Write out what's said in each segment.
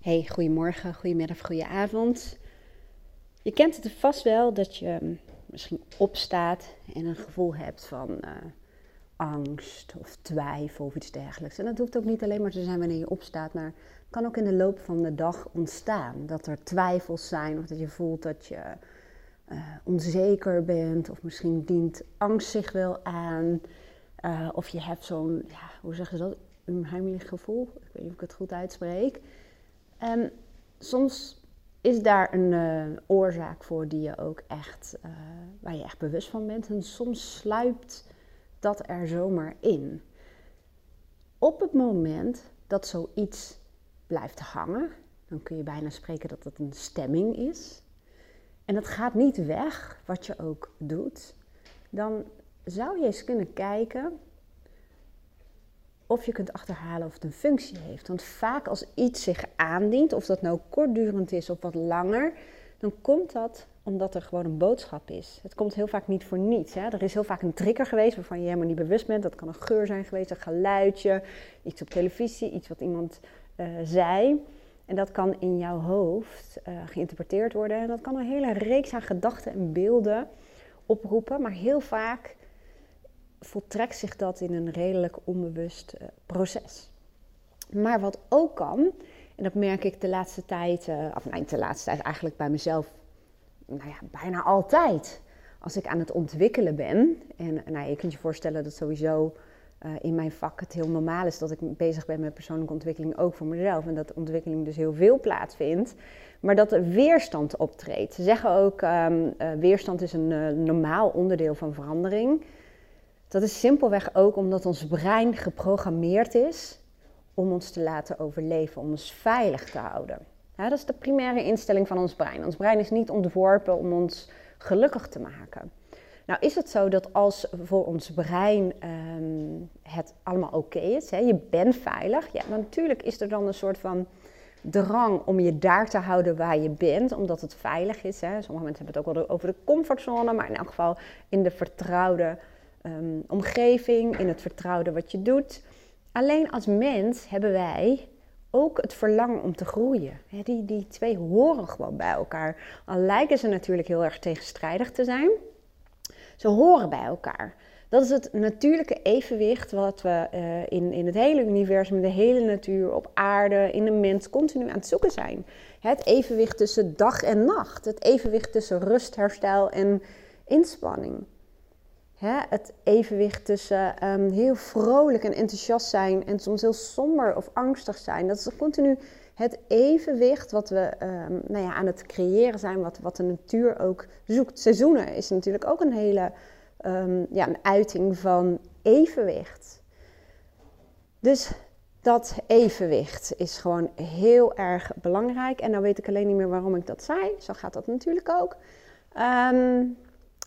Hey, goedemorgen, goedemiddag, goedenavond. Je kent het vast wel dat je misschien opstaat en een gevoel hebt van uh, angst of twijfel of iets dergelijks. En dat hoeft ook niet alleen maar te zijn wanneer je opstaat, maar kan ook in de loop van de dag ontstaan. Dat er twijfels zijn of dat je voelt dat je uh, onzeker bent of misschien dient angst zich wel aan. Uh, of je hebt zo'n, ja, hoe zeggen ze dat, een heimelijk gevoel. Ik weet niet of ik het goed uitspreek. En soms is daar een uh, oorzaak voor die je ook echt, uh, waar je echt bewust van bent. En soms sluipt dat er zomaar in. Op het moment dat zoiets blijft hangen, dan kun je bijna spreken dat het een stemming is. En het gaat niet weg, wat je ook doet. Dan zou je eens kunnen kijken of je kunt achterhalen of het een functie heeft. Want vaak als iets zich aandient, of dat nou kortdurend is of wat langer, dan komt dat omdat er gewoon een boodschap is. Het komt heel vaak niet voor niets. Hè? Er is heel vaak een trigger geweest waarvan je helemaal niet bewust bent. Dat kan een geur zijn geweest, een geluidje, iets op televisie, iets wat iemand uh, zei. En dat kan in jouw hoofd uh, geïnterpreteerd worden. En dat kan een hele reeks aan gedachten en beelden oproepen. Maar heel vaak voltrekt zich dat in een redelijk onbewust uh, proces. Maar wat ook kan, en dat merk ik de laatste tijd, uh, of nee, de laatste tijd eigenlijk bij mezelf, nou ja, bijna altijd. Als ik aan het ontwikkelen ben, en nou, je kunt je voorstellen dat sowieso uh, in mijn vak het heel normaal is dat ik bezig ben met persoonlijke ontwikkeling, ook voor mezelf. En dat ontwikkeling dus heel veel plaatsvindt. Maar dat er weerstand optreedt. Ze zeggen ook, um, weerstand is een normaal onderdeel van verandering. Dat is simpelweg ook omdat ons brein geprogrammeerd is om ons te laten overleven, om ons veilig te houden. Dat is de primaire instelling van ons brein. Ons brein is niet ontworpen om ons gelukkig te maken. Nou is het zo dat als voor ons brein um, het allemaal oké is, hè, je bent veilig, ja, natuurlijk is er dan een soort van drang om je daar te houden waar je bent, omdat het veilig is. Hè. Sommige mensen hebben het ook wel over de comfortzone, maar in elk geval in de vertrouwde um, omgeving, in het vertrouwde wat je doet. Alleen als mens hebben wij ook het verlangen om te groeien. die, die twee horen gewoon bij elkaar. Al lijken ze natuurlijk heel erg tegenstrijdig te zijn, ze horen bij elkaar. Dat is het natuurlijke evenwicht wat we uh, in, in het hele universum, de hele natuur, op aarde, in de mens continu aan het zoeken zijn. Het evenwicht tussen dag en nacht. Het evenwicht tussen rust, herstel en inspanning. Het evenwicht tussen um, heel vrolijk en enthousiast zijn en soms heel somber of angstig zijn. Dat is continu het evenwicht wat we um, nou ja, aan het creëren zijn, wat, wat de natuur ook zoekt. Seizoenen is natuurlijk ook een hele um, ja, een uiting van evenwicht. Dus dat evenwicht is gewoon heel erg belangrijk. En nou weet ik alleen niet meer waarom ik dat zei. Zo gaat dat natuurlijk ook. Um,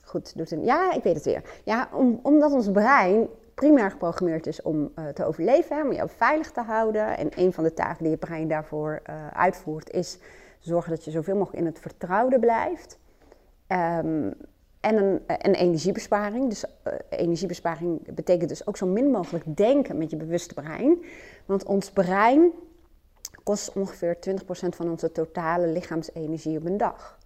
goed, doet een, ja, ik weet het weer. Ja, om, omdat ons brein primair geprogrammeerd is om uh, te overleven, om je veilig te houden. En een van de taken die je brein daarvoor uh, uitvoert is zorgen dat je zoveel mogelijk in het vertrouwde blijft. Um, en een, een, energiebesparing. Dus energiebesparing betekent dus ook zo min mogelijk denken met je bewuste brein. Want ons brein kost ongeveer 20% van onze totale lichaamsenergie op een dag.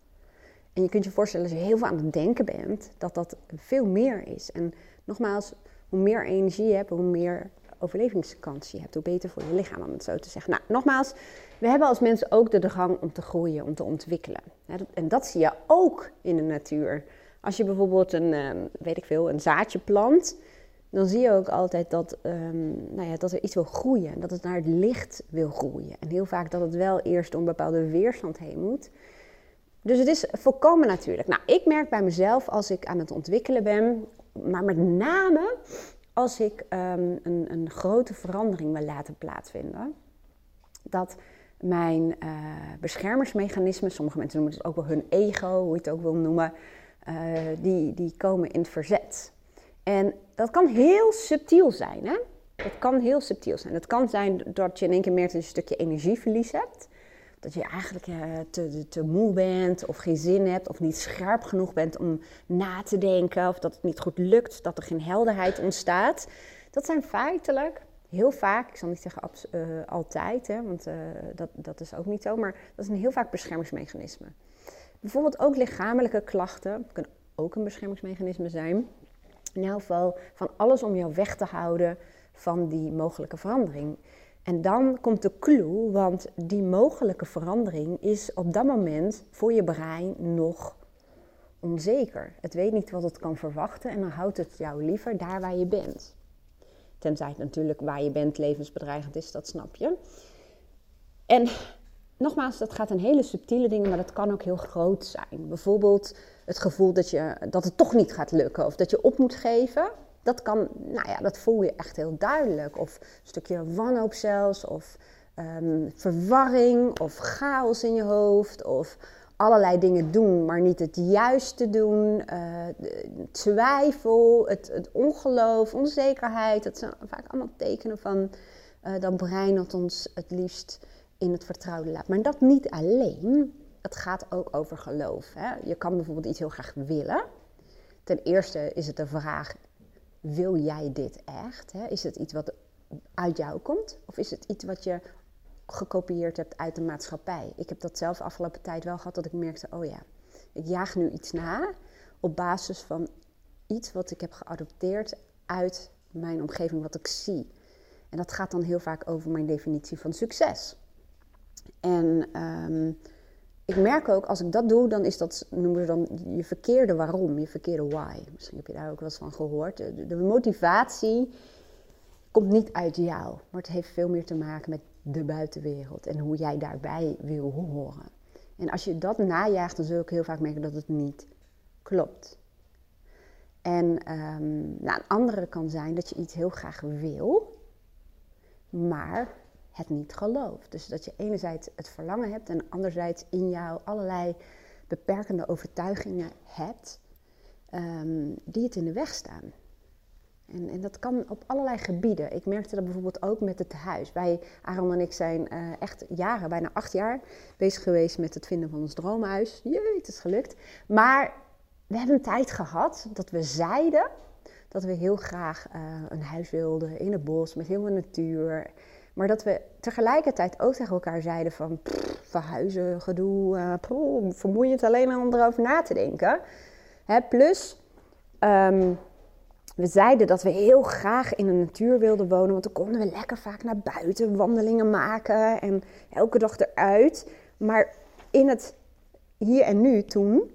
En je kunt je voorstellen, als je heel veel aan het denken bent, dat dat veel meer is. En nogmaals, hoe meer energie je hebt, hoe meer overlevingskans je hebt, hoe beter voor je lichaam, om het zo te zeggen. Nou, nogmaals, we hebben als mensen ook de drang om te groeien, om te ontwikkelen. En dat zie je ook in de natuur. Als je bijvoorbeeld een, weet ik veel, een zaadje plant, dan zie je ook altijd dat, um, nou ja, dat er iets wil groeien. Dat het naar het licht wil groeien. En heel vaak dat het wel eerst een bepaalde weerstand heen moet. Dus het is volkomen natuurlijk. Nou, ik merk bij mezelf als ik aan het ontwikkelen ben, maar met name als ik um, een, een, grote verandering wil laten plaatsvinden, dat mijn uh, beschermersmechanismen, sommige mensen noemen het ook wel hun ego, hoe je het ook wil noemen, uh, die, die komen in het verzet. En dat kan heel subtiel zijn. Hè? Dat kan heel subtiel zijn. Het kan zijn dat je in één keer meer een stukje energieverlies hebt dat je eigenlijk uh, te, te moe bent of geen zin hebt of niet scherp genoeg bent om na te denken of dat het niet goed lukt, dat er geen helderheid ontstaat. Dat zijn feitelijk heel vaak, ik zal niet zeggen uh, altijd, hè, want uh, dat, dat is ook niet zo, maar dat is een heel vaak beschermingsmechanisme. Bijvoorbeeld ook lichamelijke klachten kunnen ook een beschermingsmechanisme zijn. In elk geval van alles om jou weg te houden van die mogelijke verandering. En dan komt de clue, want die mogelijke verandering is op dat moment voor je brein nog onzeker. Het weet niet wat het kan verwachten en dan houdt het jou liever daar waar je bent. Tenzij het natuurlijk waar je bent levensbedreigend is, dat snap je. En nogmaals, dat gaat een hele subtiele dingen, maar dat kan ook heel groot zijn. Bijvoorbeeld het gevoel dat, je, dat het toch niet gaat lukken of dat je op moet geven. Dat kan, nou ja, dat voel je echt heel duidelijk. Of een stukje wanhoop zelfs, of um, verwarring, of chaos in je hoofd, of allerlei dingen doen, maar niet het juiste doen. Uh, twijfel, het, het, ongeloof, onzekerheid. Dat zijn vaak allemaal tekenen van uh, dat brein dat ons het liefst in het vertrouwde laat. Maar dat niet alleen. Het gaat ook over geloof. Hè? Je kan bijvoorbeeld iets heel graag willen. Ten eerste is het de vraag: wil jij dit echt? Hè? Is het iets wat uit jou komt? Of is het iets wat je gekopieerd hebt uit de maatschappij. Ik heb dat zelf afgelopen tijd wel gehad, dat ik merkte, oh ja, ik jaag nu iets na op basis van iets wat ik heb geadopteerd uit mijn omgeving, wat ik zie. En dat gaat dan heel vaak over mijn definitie van succes. En um, ik merk ook, als ik dat doe, dan is dat, noemen we dan je verkeerde waarom, je verkeerde why. Misschien heb je daar ook wel eens van gehoord. De, motivatie komt niet uit jou, maar het heeft veel meer te maken met de buitenwereld en hoe jij daarbij wil horen. En als je dat najaagt, dan zul ik heel vaak merken dat het niet klopt. En um, nou, een andere kan zijn dat je iets heel graag wil, maar het niet gelooft. Dus dat je enerzijds het verlangen hebt en anderzijds in jou allerlei beperkende overtuigingen hebt um, die het in de weg staan. En, en, dat kan op allerlei gebieden. Ik merkte dat bijvoorbeeld ook met het huis. Wij, Aaron en ik, zijn uh, echt jaren, bijna acht jaar, bezig geweest met het vinden van ons droomhuis. Jee, het is gelukt. Maar we hebben een tijd gehad dat we zeiden dat we heel graag uh, een huis wilden in het bos met heel veel natuur. Maar dat we tegelijkertijd ook tegen elkaar zeiden van verhuizen, gedoe, uh, pff, vermoeiend alleen om erover na te denken. Hè, plus... Um, we zeiden dat we heel graag in de natuur wilden wonen, want dan konden we lekker vaak naar buiten wandelingen maken en elke dag eruit. Maar in het hier en nu toen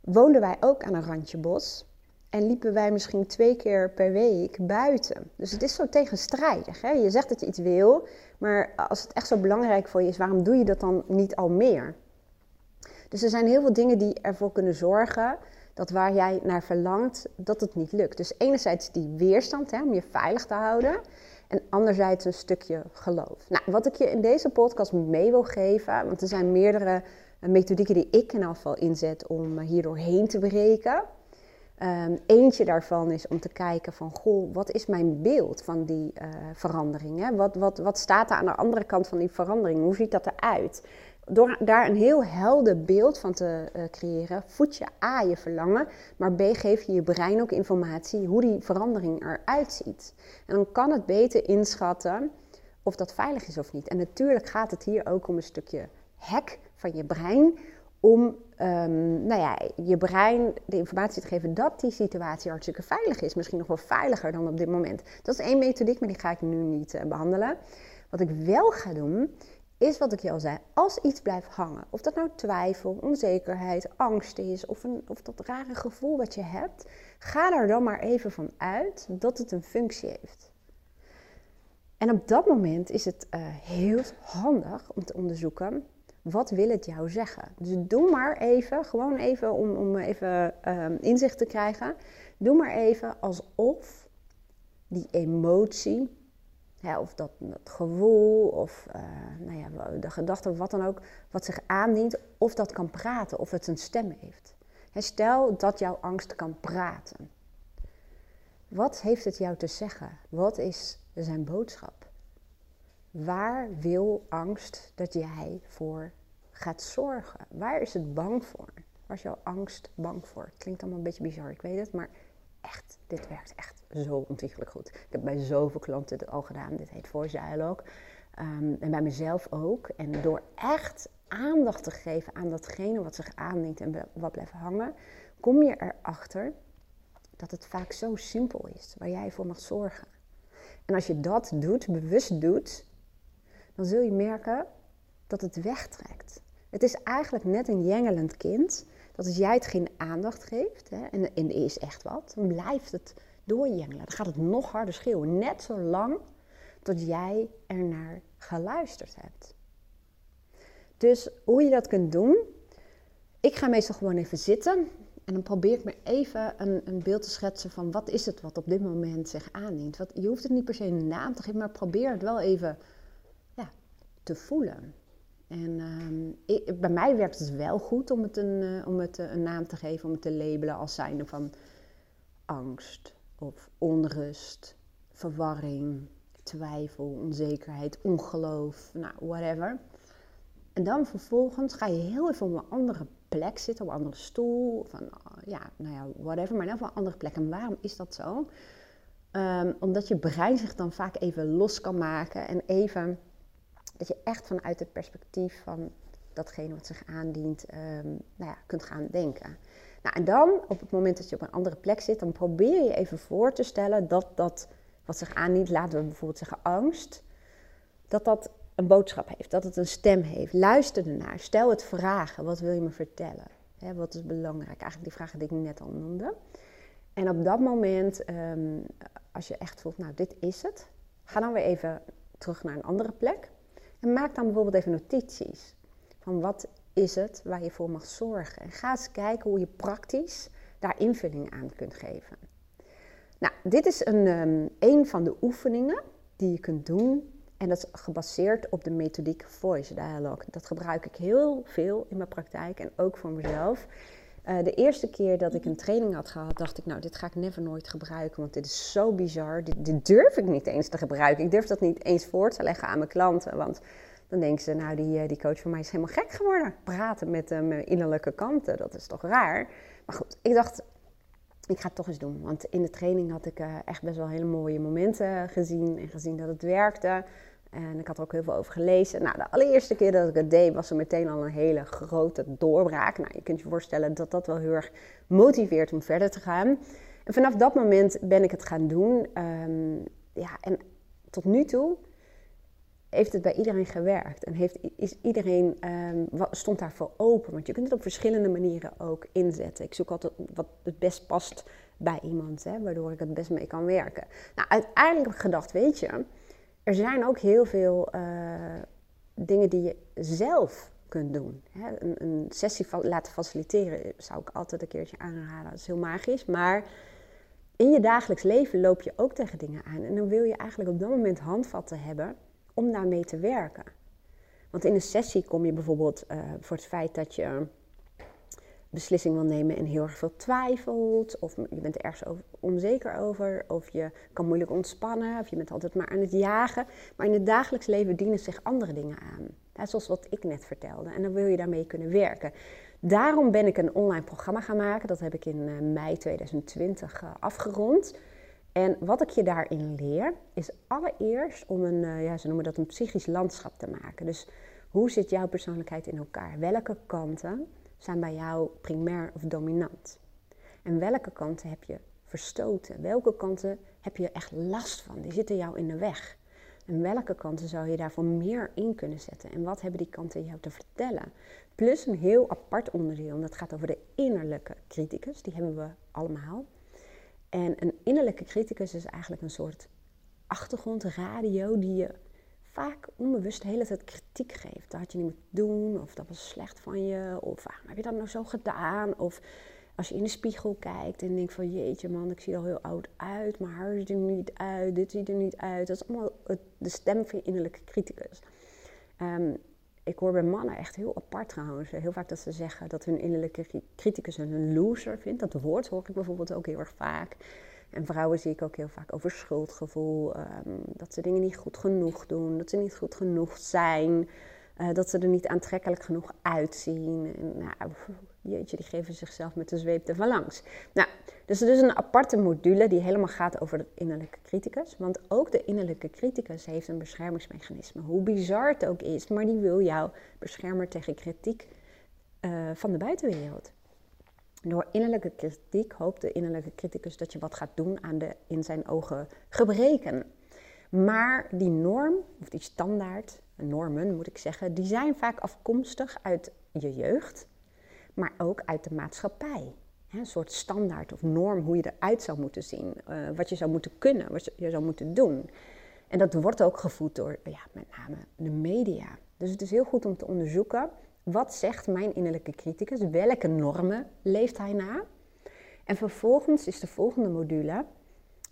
woonden wij ook aan een randje bos en liepen wij misschien twee keer per week buiten. Dus het is zo tegenstrijdig. Hè? Je zegt dat je iets wil, maar als het echt zo belangrijk voor je is, waarom doe je dat dan niet al meer? Dus er zijn heel veel dingen die ervoor kunnen zorgen dat waar jij naar verlangt, dat het niet lukt. Dus enerzijds die weerstand hè, om je veilig te houden. En anderzijds een stukje geloof. Nou, wat ik je in deze podcast mee wil geven, want er zijn meerdere uh, methodieken die ik in geval inzet om uh, hier doorheen te breken. Um, eentje daarvan is om te kijken van, goh, wat is mijn beeld van die uh, verandering? Hè? Wat, wat, wat staat er aan de andere kant van die verandering? Hoe ziet dat eruit? Door daar een heel helder beeld van te uh, creëren, voed je A je verlangen, maar B geef je je brein ook informatie hoe die verandering eruit ziet. En dan kan het beter inschatten of dat veilig is of niet. En natuurlijk gaat het hier ook om een stukje hek van je brein om um, nou ja, je brein de informatie te geven dat die situatie hartstikke veilig is. Misschien nog wel veiliger dan op dit moment. Dat is één methodiek, maar die ga ik nu niet uh, behandelen. Wat ik wel ga doen, is wat ik je al zei, als iets blijft hangen, of dat nou twijfel, onzekerheid, angst is, of, een, of dat rare gevoel wat je hebt, ga er dan maar even van uit dat het een functie heeft. En op dat moment is het uh, heel handig om te onderzoeken, wat wil het jou zeggen? Dus doe maar even, gewoon even om, om even uh, inzicht te krijgen, doe maar even alsof die emotie of dat, dat, gevoel of uh, nou ja, de gedachte of wat dan ook, wat zich aandient, of dat kan praten, of het een stem heeft. stel dat jouw angst kan praten. Wat heeft het jou te zeggen? Wat is zijn boodschap? Waar wil angst dat jij voor gaat zorgen? Waar is het bang voor? Waar is jouw angst bang voor? Klinkt allemaal een beetje bizar, ik weet het, maar echt, dit werkt echt zo ontiegelijk goed. Ik heb bij zoveel klanten dit al gedaan. Dit heet Voice Dialogue. Um, en bij mezelf ook. En door echt aandacht te geven aan datgene wat zich aandient en wat blijft hangen, kom je erachter dat het vaak zo simpel is waar jij voor mag zorgen. En als je dat doet, bewust doet, dan zul je merken dat het wegtrekt. Het is eigenlijk net een jengelend kind. Dat als jij het geen aandacht geeft, hè, en, en is echt wat, dan blijft het doorjengelen. Dan gaat het nog harder schreeuwen. Net zo lang tot jij er naar geluisterd hebt. Dus hoe je dat kunt doen. Ik ga meestal gewoon even zitten. En dan probeer ik me even een, een, beeld te schetsen van wat is het wat op dit moment zich aandient. Wat, je hoeft het niet per se een naam te geven, maar probeer het wel even te voelen. En ehm, bij mij werkt het wel goed om het, een, uh, om het uh, een naam te geven, om het te labelen als zijnde van angst of onrust, verwarring, twijfel, onzekerheid, ongeloof, nou, whatever. En dan vervolgens ga je heel even op een andere plek zitten, op een andere stoel, van ja, nou ja, whatever, maar dan op een andere plek. En waarom is dat zo? Um, omdat je brein zich dan vaak even los kan maken en even dat je echt vanuit het perspectief van datgene wat zich aandient, um, nou ja, kunt gaan denken. Nou, en dan, op het moment dat je op een andere plek zit, dan probeer je even voor te stellen dat dat wat zich aandient, laten we bijvoorbeeld zeggen angst, dat dat een boodschap heeft, dat het een stem heeft. Luister ernaar, stel het vragen, wat wil je me vertellen? wat is belangrijk? Eigenlijk die vragen die ik net al noemde. En op dat moment, ehm, als je echt voelt, nou dit is het, ga dan weer even terug naar een andere plek. En maak dan bijvoorbeeld even notities. Van wat is het waar je voor mag zorgen? En ga eens kijken hoe je praktisch daar invulling aan kunt geven. Nou, dit is een, um, een van de oefeningen die je kunt doen. En dat is gebaseerd op de methodiek Voice Dialogue. Dat gebruik ik heel veel in mijn praktijk en ook voor mezelf. Uh, de eerste keer dat ik een training had gehad, dacht ik, nou, dit ga ik never nooit gebruiken, want dit is zo bizar. Dit, dit, durf ik niet eens te gebruiken. Ik durf dat niet eens voor te leggen aan mijn klanten, want dan denken ze, nou, die, eh, die coach van mij is helemaal gek geworden. Praten met uh, mijn innerlijke kanten, dat is toch raar. Maar goed, ik dacht, ik ga het toch eens doen. Want in de training had ik uh, echt best wel hele mooie momenten gezien en gezien dat het werkte. En ik had er ook heel veel over gelezen. Nou, de allereerste keer dat ik het deed, was er meteen al een hele grote doorbraak. Nou, je kunt je voorstellen dat dat wel heel erg motiveert om verder te gaan. En vanaf dat moment ben ik het gaan doen. Um, ja, en tot nu toe heeft het bij iedereen gewerkt. En heeft, is iedereen um, stond daarvoor open. Want je kunt het op verschillende manieren ook inzetten. Ik zoek altijd wat het best past bij iemand, hè, waardoor ik het best mee kan werken. Nou, uiteindelijk heb ik gedacht, weet je er zijn ook heel veel uh, dingen die je zelf kunt doen. Hè? Een, een, sessie laten faciliteren zou ik altijd een keertje aanraden. Dat is heel magisch. Maar in je dagelijks leven loop je ook tegen dingen aan. En dan wil je eigenlijk op dat moment handvatten hebben om daarmee te werken. Want in een sessie kom je bijvoorbeeld uh, voor het feit dat je beslissing wil nemen en heel erg veel twijfelt, of je bent er ergens onzeker over, of je kan moeilijk ontspannen, of je bent altijd maar aan het jagen. Maar in het dagelijks leven dienen zich andere dingen aan. Ja, zoals wat ik net vertelde. En dan wil je daarmee kunnen werken. Daarom ben ik een online programma gaan maken. Dat heb ik in eh, mei 2020 eh, afgerond. En wat ik je daarin leer, is allereerst om een, eh, ja, ze noemen dat een psychisch landschap te maken. Dus hoe zit jouw persoonlijkheid in elkaar? Welke kanten zijn bij jou primair of dominant? En welke kanten heb je verstoten? Welke kanten heb je echt last van? Die zitten jou in de weg. En welke kanten zou je daarvoor meer in kunnen zetten? En wat hebben die kanten jou te vertellen? Plus een heel apart onderdeel, en dat gaat over de innerlijke criticus. Die hebben we allemaal. En een innerlijke criticus is eigenlijk een soort achtergrondradio die je vaak onbewust de hele tijd kritiek geeft. Dat had je niet moeten doen, of dat was slecht van je, of waarom heb je dat nou zo gedaan? Of als je in de spiegel kijkt en denkt van jeetje man, ik zie er al heel oud uit, mijn haar ziet er niet uit, dit ziet er niet uit. Dat is allemaal de stem van je innerlijke criticus. Um, ik hoor bij mannen echt heel apart trouwens. Heel vaak dat ze zeggen dat hun innerlijke criticus een loser vindt. Dat woord hoor ik bijvoorbeeld ook heel erg vaak. En vrouwen zie ik ook heel vaak over schuldgevoel. Um, dat ze dingen niet goed genoeg doen. Dat ze niet goed genoeg zijn. Uh, dat ze er niet aantrekkelijk genoeg uitzien. En, nou, jeetje, die geven zichzelf met de zweep ervan langs. Nou, dus er is een aparte module die helemaal gaat over de innerlijke criticus. Want ook de innerlijke criticus heeft een beschermingsmechanisme. Hoe bizar het ook is, maar die wil jou beschermen tegen kritiek uh, van de buitenwereld. Door innerlijke kritiek hoopt de innerlijke criticus dat je wat gaat doen aan de in zijn ogen gebreken. Maar die norm, of die standaard, normen moet ik zeggen, die zijn vaak afkomstig uit je jeugd, maar ook uit de maatschappij. Een soort standaard of norm hoe je eruit zou moeten zien, uh, wat je zou moeten kunnen, wat je zou moeten doen. En dat wordt ook gevoed door ja, met name de media. Dus het is heel goed om te onderzoeken wat zegt mijn innerlijke criticus, welke normen leeft hij na. En vervolgens is de volgende module,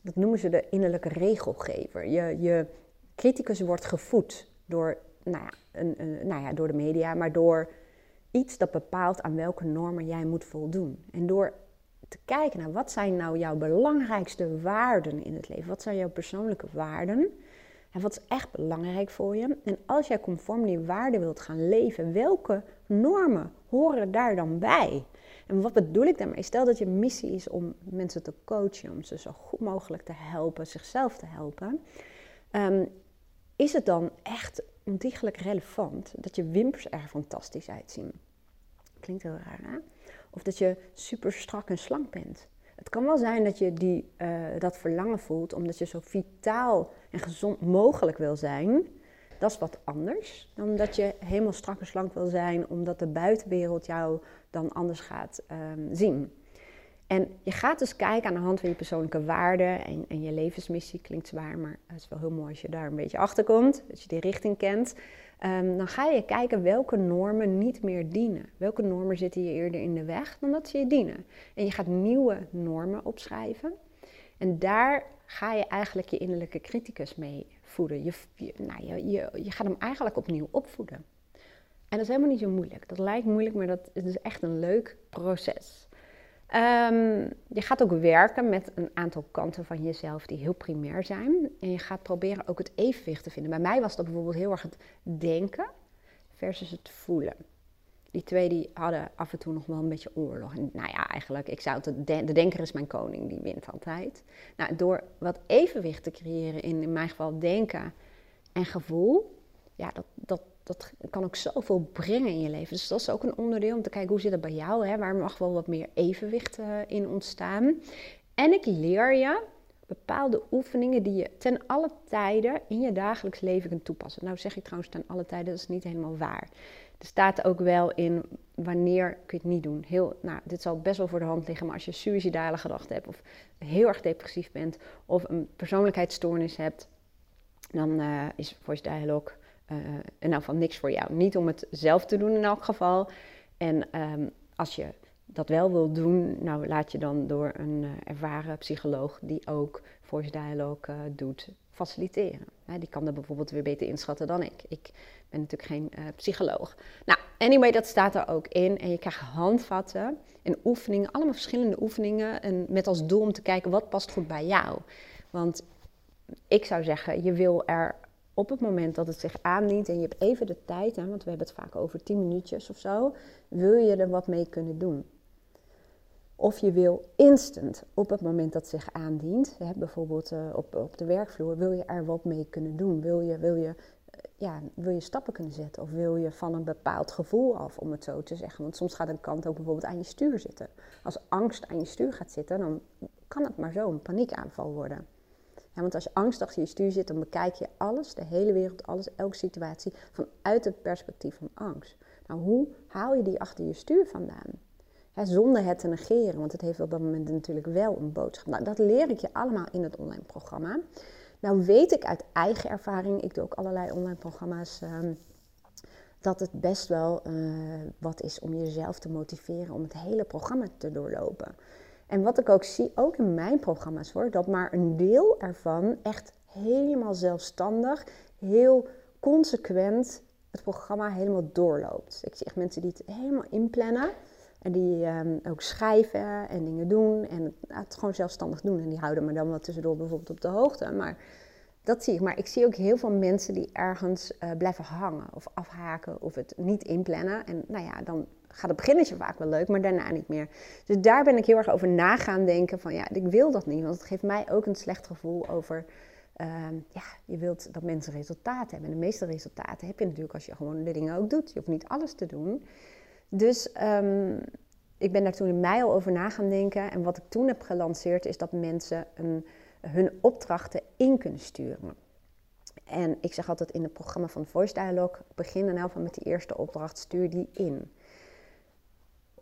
dat noemen ze de innerlijke regelgever. Je, je criticus wordt gevoed door, nou ja, een, nou ja, door de media, maar door iets dat bepaalt aan welke normen jij moet voldoen. En door te kijken naar wat zijn nou jouw belangrijkste waarden in het leven? Wat zijn jouw persoonlijke waarden? En wat is echt belangrijk voor je? En als jij conform die waarden wilt gaan leven, welke normen horen daar dan bij? En wat bedoel ik daarmee? Stel dat je missie is om mensen te coachen, om ze zo goed mogelijk te helpen, zichzelf te helpen. Um, is het dan echt ontiegelijk relevant dat je wimpers er fantastisch uitzien? Klinkt heel raar, hè? Of dat je super strak en slank bent. Het kan wel zijn dat je die, uh, dat verlangen voelt omdat je zo vitaal en gezond mogelijk wil zijn. Dat is wat anders dan dat je helemaal strak en slank wil zijn omdat de buitenwereld jou dan anders gaat um, zien. En je gaat dus kijken aan de hand van je persoonlijke waarden en, en, je levensmissie. Klinkt zwaar, maar het is wel heel mooi als je daar een beetje achter komt, als je die richting kent. Um, dan ga je kijken welke normen niet meer dienen. Welke normen zitten je eerder in de weg dan dat ze je dienen. En je gaat nieuwe normen opschrijven. En daar ga je eigenlijk je innerlijke criticus mee voeden. Je, nou, je, je gaat hem eigenlijk opnieuw opvoeden. En dat is helemaal niet zo moeilijk. Dat lijkt moeilijk, maar dat is echt een leuk proces. Um, je gaat ook werken met een aantal kanten van jezelf die heel primair zijn. En je gaat proberen ook het evenwicht te vinden. Bij mij was dat bijvoorbeeld heel erg het denken versus het voelen. Die twee die hadden af en toe nog wel een beetje oorlog. En nou ja, eigenlijk, ik zou het, de, de denker is mijn koning, die wint altijd. Nou, door wat evenwicht te creëren in, in mijn geval denken en gevoel, ja, dat, dat, dat kan ook zoveel brengen in je leven. Dus dat is ook een onderdeel om te kijken hoe zit het bij jou. Hè? Waar mag wel wat meer evenwicht uh, in ontstaan. En ik leer je bepaalde oefeningen die je ten alle tijden in je dagelijks leven kunt toepassen. Nou zeg ik trouwens ten alle tijden, dat is niet helemaal waar. Er staat ook wel in wanneer kun je het niet doen. Heel, nou, dit zal best wel voor de hand liggen, maar als je suïcidale gedachten hebt of heel erg depressief bent of een persoonlijkheidsstoornis hebt, dan uh, is voice dialogue uh, in elk niks voor jou. Niet om het zelf te doen in elk geval. En um, als je dat wel wil doen, nou laat je dan door een uh, ervaren psycholoog die ook voice dialogue uh, doet, faciliteren. Die kan dat bijvoorbeeld weer beter inschatten dan ik. Ik ben natuurlijk geen psycholoog. Nou, anyway, dat staat er ook in. En je krijgt handvatten en oefeningen, allemaal verschillende oefeningen. En met als doel om te kijken wat past goed bij jou. Want ik zou zeggen, je wil er op het moment dat het zich aandient en je hebt even de tijd, hè, want we hebben het vaak over 10 minuutjes of zo, wil je er wat mee kunnen doen. Of je wil instant, op het moment dat het zich aandient, hè, bijvoorbeeld uh, op, op de werkvloer, wil je er wat mee kunnen doen. Wil je, wil, je, uh, ja, wil je stappen kunnen zetten of wil je van een bepaald gevoel af, om het zo te zeggen. Want soms gaat een kant ook bijvoorbeeld aan je stuur zitten. Als angst aan je stuur gaat zitten, dan kan het maar zo een paniekaanval worden. Want als je angst achter je stuur zit, dan bekijk je alles, de hele wereld, alles, elke situatie vanuit het perspectief van angst. Nou, hoe haal je die achter je stuur vandaan? zonder het te negeren, want het heeft op dat moment natuurlijk wel een boodschap. Nou, dat leer ik je allemaal in het online programma. Nou weet ik uit eigen ervaring, ik doe ook allerlei online programma's, um, dat het best wel uh, wat is om jezelf te motiveren om het hele programma te doorlopen. En wat ik ook zie, ook in mijn programma's hoor, dat maar een deel ervan echt helemaal zelfstandig, heel consequent het programma helemaal doorloopt. Ik zie echt mensen die het helemaal inplannen en die um, ook schrijven en dingen doen en het, het, gewoon zelfstandig doen. En die houden me dan wel tussendoor bijvoorbeeld op de hoogte. Maar dat zie ik. Maar ik zie ook heel veel mensen die ergens uh, blijven hangen of afhaken of het niet inplannen. En nou ja, dan gaat het beginnetje vaak wel leuk, maar daarna niet meer. Dus daar ben ik heel erg over na gaan denken van ja, ik wil dat niet. Want het geeft mij ook een slecht gevoel over... Uh, ja, je wilt dat mensen resultaten hebben. En de meeste resultaten heb je natuurlijk als je gewoon de dingen ook doet. Je hoeft niet alles te doen. Dus um, ik ben daar toen in mei al over na gaan denken. En wat ik toen heb gelanceerd is dat mensen hun opdrachten in kunnen sturen. En ik zeg altijd in het programma van Voice Dialogue, begin dan nou met die eerste opdracht, stuur die in.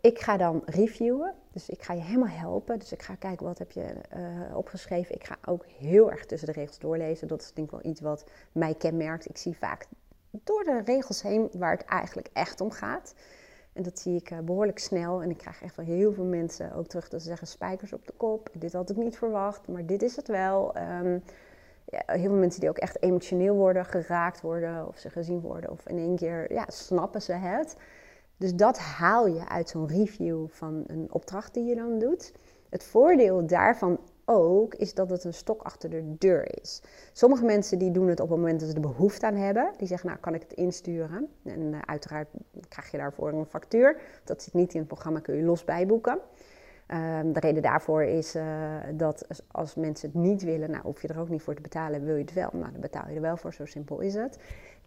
Ik ga dan reviewen, dus ik ga je helemaal helpen. Dus ik ga kijken wat heb je uh, opgeschreven. Ik ga ook heel erg tussen de regels doorlezen. Dat is denk ik wel iets wat mij kenmerkt. Ik zie vaak door de regels heen waar het eigenlijk echt om gaat. En dat zie ik uh, behoorlijk snel. En ik krijg echt van heel veel mensen ook terug dat ze zeggen spijkers op de kop. Dit had ik niet verwacht, maar dit is het wel. Um, ja, heel veel mensen die ook echt emotioneel worden, geraakt worden of ze gezien worden. Of in één keer ja, snappen ze het. Dus dat haal je uit zo'n review van een opdracht die je dan doet. Het voordeel daarvan ook is dat het een stok achter de deur is. Sommige mensen die doen het op het moment dat ze de behoefte aan hebben. Die zeggen, nou kan ik het insturen? En uh, uiteraard krijg je daarvoor een factuur. Dat zit niet in het programma, kun je los bijboeken. Um, de reden daarvoor is uh, dat als mensen het niet willen, nou hoef je er ook niet voor te betalen, wil je het wel. Nou, dan betaal je er wel voor, zo simpel is het.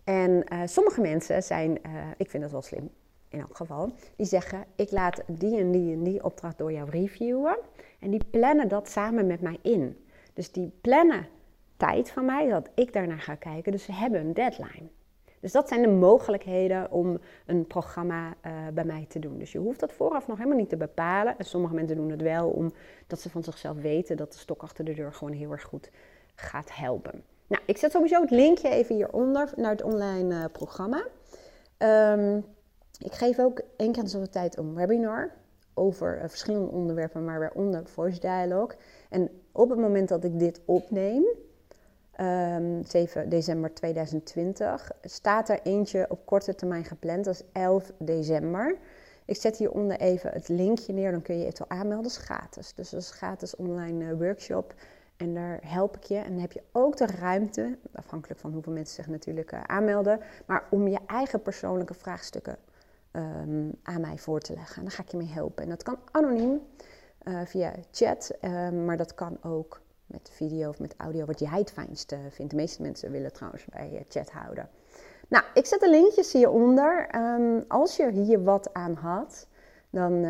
En uh, sommige mensen zijn, ik vind dat wel slim, in elk geval, die zeggen: Ik laat die en die en die opdracht door jou reviewen. En die plannen dat samen met mij in. Dus die plannen tijd van mij, dat ik daarnaar ga kijken. Dus ze hebben een deadline. Dus dat zijn de mogelijkheden om een programma uh, bij mij te doen. Dus je hoeft dat vooraf nog helemaal niet te bepalen. En sommige mensen doen het wel omdat ze van zichzelf weten dat de stok achter de deur gewoon heel erg goed gaat helpen. Nou, ik zet sowieso het linkje even hieronder naar het online uh, programma. Um, ik geef ook één keer in zoveel tijd een webinar over uh, verschillende onderwerpen, maar waaronder voice dialogue. En op het moment dat ik dit opneem, um, ehm, 7 december 2020, staat er eentje op korte termijn gepland, dat is 11 december. Ik zet hieronder even het linkje neer, dan kun je het al aanmelden, dat is gratis. Dus dat is een gratis online uh, workshop. En daar help ik je. En dan heb je ook de ruimte, afhankelijk van hoeveel mensen zich natuurlijk uh, aanmelden, maar om je eigen persoonlijke vraagstukken um, aan mij voor te leggen. En dan ga ik je mee helpen. En dat kan anoniem uh, via chat, um, maar dat kan ook met video of met audio, wat jij het fijnste vindt. De meeste mensen willen trouwens bij uh, chat houden. Nou, ik zet de linkjes hieronder. Um, als je hier wat aan had, dan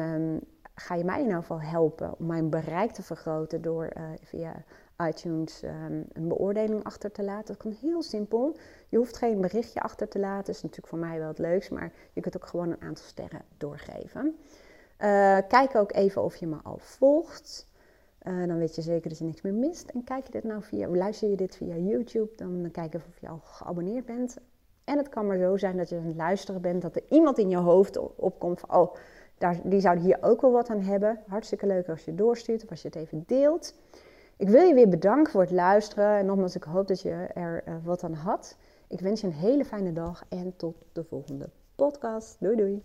ga je mij in ieder geval helpen om mijn bereik te vergroten door uh, via iTunes um, een beoordeling achter te laten. Dat kan heel simpel. Je hoeft geen berichtje achter te laten. Dat is natuurlijk voor mij wel het leukst, maar je kunt ook gewoon een aantal sterren doorgeven. Uh, kijk ook even of je me al volgt. Uh, dan weet je zeker dat je niks meer mist. En kijk je dit nou via, luister je dit via YouTube, dan kijk even of je al geabonneerd bent. En het kan maar zo zijn dat je aan het luisteren bent, dat er iemand in je hoofd opkomt van, oh, daar, die zou hier ook wel wat aan hebben. Hartstikke leuk als je doorstuurt of als je het even deelt. Ik wil je weer bedanken voor het luisteren. En nogmaals, ik hoop dat je er uh, wat aan had. Ik wens je een hele fijne dag en tot de volgende podcast. Doei doei.